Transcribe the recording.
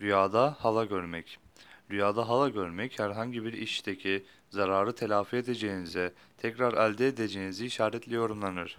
Rüyada hala görmek. Rüyada hala görmek herhangi bir işteki zararı telafi edeceğinize, tekrar elde edeceğinizi işaretli yorumlanır.